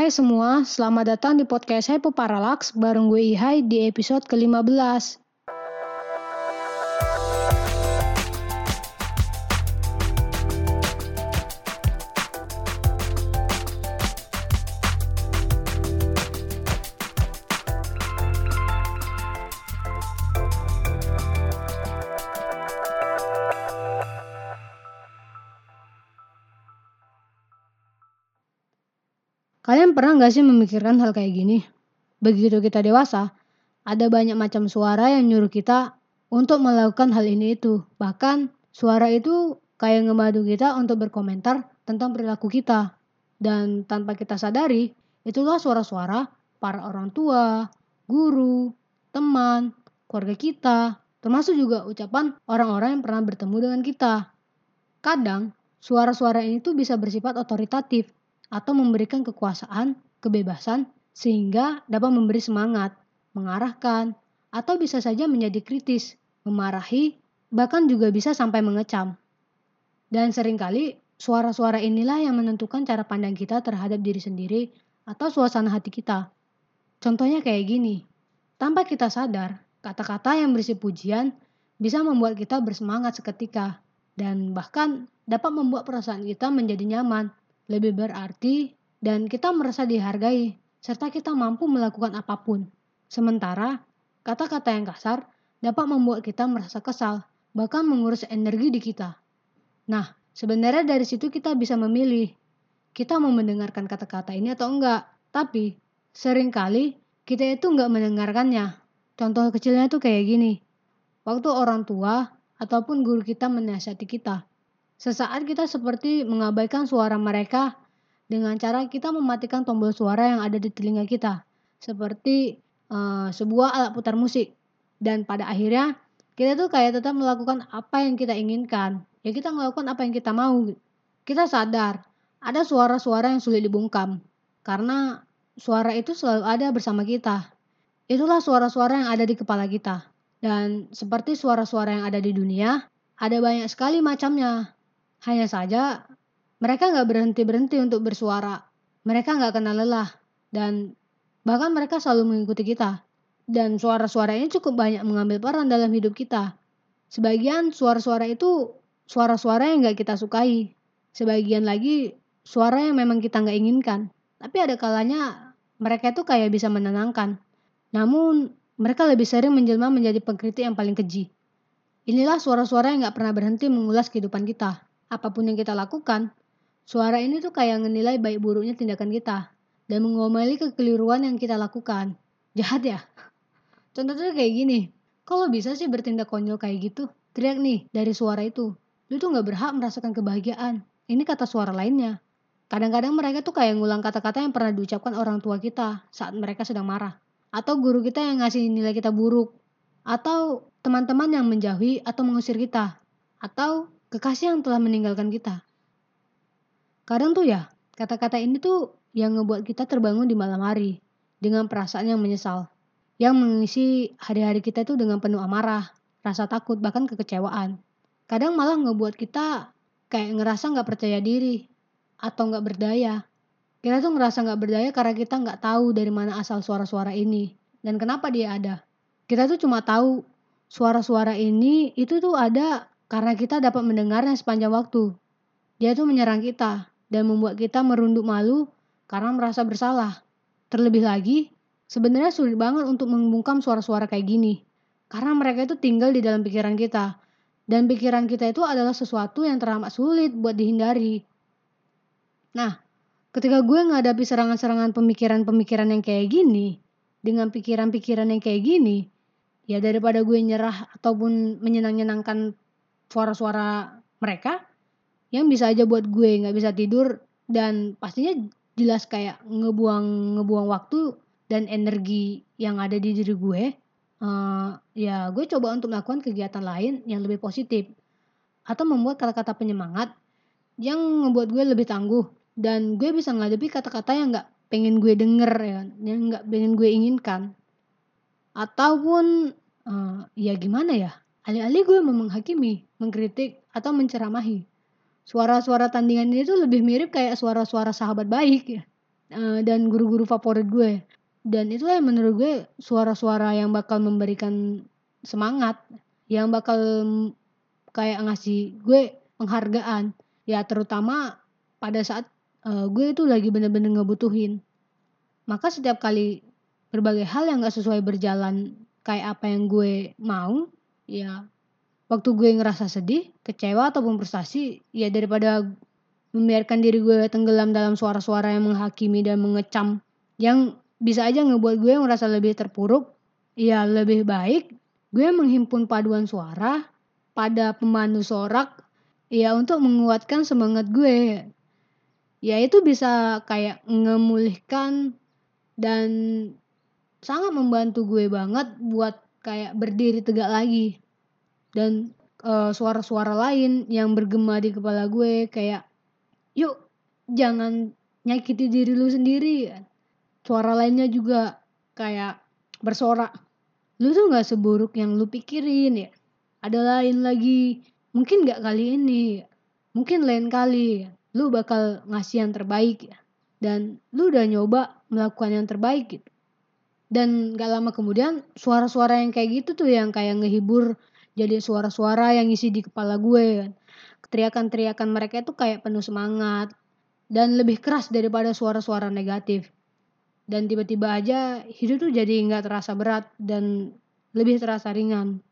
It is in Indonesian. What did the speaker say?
Hai semua, selamat datang di podcast Hypo Parallax bareng gue Ihai di episode ke-15. Kalian pernah nggak sih memikirkan hal kayak gini? Begitu kita dewasa, ada banyak macam suara yang nyuruh kita untuk melakukan hal ini itu. Bahkan suara itu kayak ngemadu kita untuk berkomentar tentang perilaku kita. Dan tanpa kita sadari, itulah suara-suara para orang tua, guru, teman, keluarga kita, termasuk juga ucapan orang-orang yang pernah bertemu dengan kita. Kadang, suara-suara ini tuh bisa bersifat otoritatif atau memberikan kekuasaan, kebebasan, sehingga dapat memberi semangat, mengarahkan, atau bisa saja menjadi kritis, memarahi, bahkan juga bisa sampai mengecam. Dan sering kali suara-suara inilah yang menentukan cara pandang kita terhadap diri sendiri atau suasana hati kita. Contohnya kayak gini, tanpa kita sadar, kata-kata yang berisi pujian bisa membuat kita bersemangat seketika dan bahkan dapat membuat perasaan kita menjadi nyaman lebih berarti, dan kita merasa dihargai, serta kita mampu melakukan apa pun. Sementara, kata-kata yang kasar dapat membuat kita merasa kesal, bahkan mengurus energi di kita. Nah, sebenarnya dari situ kita bisa memilih. Kita mau mendengarkan kata-kata ini atau enggak. Tapi, sering kali kita itu enggak mendengarkannya. Contoh kecilnya tuh kayak gini. Waktu orang tua ataupun guru kita menasihati kita. Sesaat kita seperti mengabaikan suara mereka dengan cara kita mematikan tombol suara yang ada di telinga kita, seperti uh, sebuah alat putar musik. Dan pada akhirnya kita tuh kayak tetap melakukan apa yang kita inginkan. Ya kita melakukan apa yang kita mau. Kita sadar ada suara-suara yang sulit dibungkam karena suara itu selalu ada bersama kita. Itulah suara-suara yang ada di kepala kita. Dan seperti suara-suara yang ada di dunia, ada banyak sekali macamnya. Hanya saja mereka nggak berhenti-berhenti untuk bersuara. Mereka nggak kenal lelah dan bahkan mereka selalu mengikuti kita. Dan suara-suara ini cukup banyak mengambil peran dalam hidup kita. Sebagian suara-suara itu suara-suara yang nggak kita sukai. Sebagian lagi suara yang memang kita nggak inginkan. Tapi ada kalanya mereka itu kayak bisa menenangkan. Namun mereka lebih sering menjelma menjadi pengkritik yang paling keji. Inilah suara-suara yang nggak pernah berhenti mengulas kehidupan kita apa pun yang kita lakukan, suara ini tuh kayak menilai baik buruknya tindakan kita dan mengomeli kekeliruan yang kita lakukan. Jahat ya? Contohnya kayak gini, kalau bisa sih bertindak konyol kayak gitu, teriak nih dari suara itu. Lu tuh gak berhak merasakan kebahagiaan. Ini kata suara lainnya. Kadang-kadang mereka tuh kayak ngulang kata-kata yang pernah diucapkan orang tua kita saat mereka sedang marah. Atau guru kita yang ngasih nilai kita buruk. Atau teman-teman yang menjauhi atau mengusir kita. Atau kekasih yang telah meninggalkan kita. Kadang tuh ya, kata-kata ini tuh yang ngebuat kita terbangun di malam hari dengan perasaan yang menyesal. Yang mengisi hari-hari kita itu dengan penuh amarah, rasa takut, bahkan kekecewaan. Kadang malah ngebuat kita kayak ngerasa nggak percaya diri atau nggak berdaya. Kita tuh ngerasa nggak berdaya karena kita nggak tahu dari mana asal suara-suara ini dan kenapa dia ada. Kita tuh cuma tahu suara-suara ini itu tuh ada karena kita dapat mendengarnya sepanjang waktu. Dia tuh menyerang kita dan membuat kita merunduk malu karena merasa bersalah. Terlebih lagi, sebenarnya sulit banget untuk membungkam suara-suara kayak gini. Karena mereka itu tinggal di dalam pikiran kita. Dan pikiran kita itu adalah sesuatu yang teramat sulit buat dihindari. Nah, ketika gue menghadapi serangan-serangan pemikiran-pemikiran yang kayak gini, dengan pikiran-pikiran yang kayak gini, ya daripada gue nyerah ataupun menyenang-nyenangkan suara-suara mereka yang bisa aja buat gue nggak bisa tidur dan pastinya jelas kayak ngebuang ngebuang waktu dan energi yang ada di diri gue uh, ya gue coba untuk melakukan kegiatan lain yang lebih positif atau membuat kata-kata penyemangat yang membuat gue lebih tangguh dan gue bisa ngadepi kata-kata yang nggak pengen gue denger ya yang nggak pengen gue inginkan. Ataupun uh, ya gimana ya Alih-alih gue mau menghakimi, mengkritik, atau menceramahi. Suara-suara tandingan ini tuh lebih mirip kayak suara-suara sahabat baik ya. uh, dan guru-guru favorit gue. Dan itulah yang menurut gue suara-suara yang bakal memberikan semangat, yang bakal kayak ngasih gue penghargaan. Ya terutama pada saat uh, gue itu lagi bener-bener ngebutuhin. Maka setiap kali berbagai hal yang gak sesuai berjalan kayak apa yang gue mau, ya waktu gue ngerasa sedih, kecewa ataupun frustasi, ya daripada membiarkan diri gue tenggelam dalam suara-suara yang menghakimi dan mengecam yang bisa aja ngebuat gue merasa lebih terpuruk, ya lebih baik gue menghimpun paduan suara pada pemandu sorak ya untuk menguatkan semangat gue. Ya itu bisa kayak ngemulihkan dan sangat membantu gue banget buat kayak berdiri tegak lagi. Dan uh, suara-suara lain yang bergema di kepala gue kayak yuk jangan nyakiti diri lu sendiri. Suara lainnya juga kayak bersorak. Lu tuh nggak seburuk yang lu pikirin ya. Ada lain lagi. Mungkin nggak kali ini. Mungkin lain kali. Lu bakal ngasih yang terbaik ya. Dan lu udah nyoba melakukan yang terbaik gitu dan gak lama kemudian suara-suara yang kayak gitu tuh yang kayak ngehibur jadi suara-suara yang isi di kepala gue kan. Teriakan-teriakan mereka itu kayak penuh semangat dan lebih keras daripada suara-suara negatif. Dan tiba-tiba aja hidup tuh jadi nggak terasa berat dan lebih terasa ringan.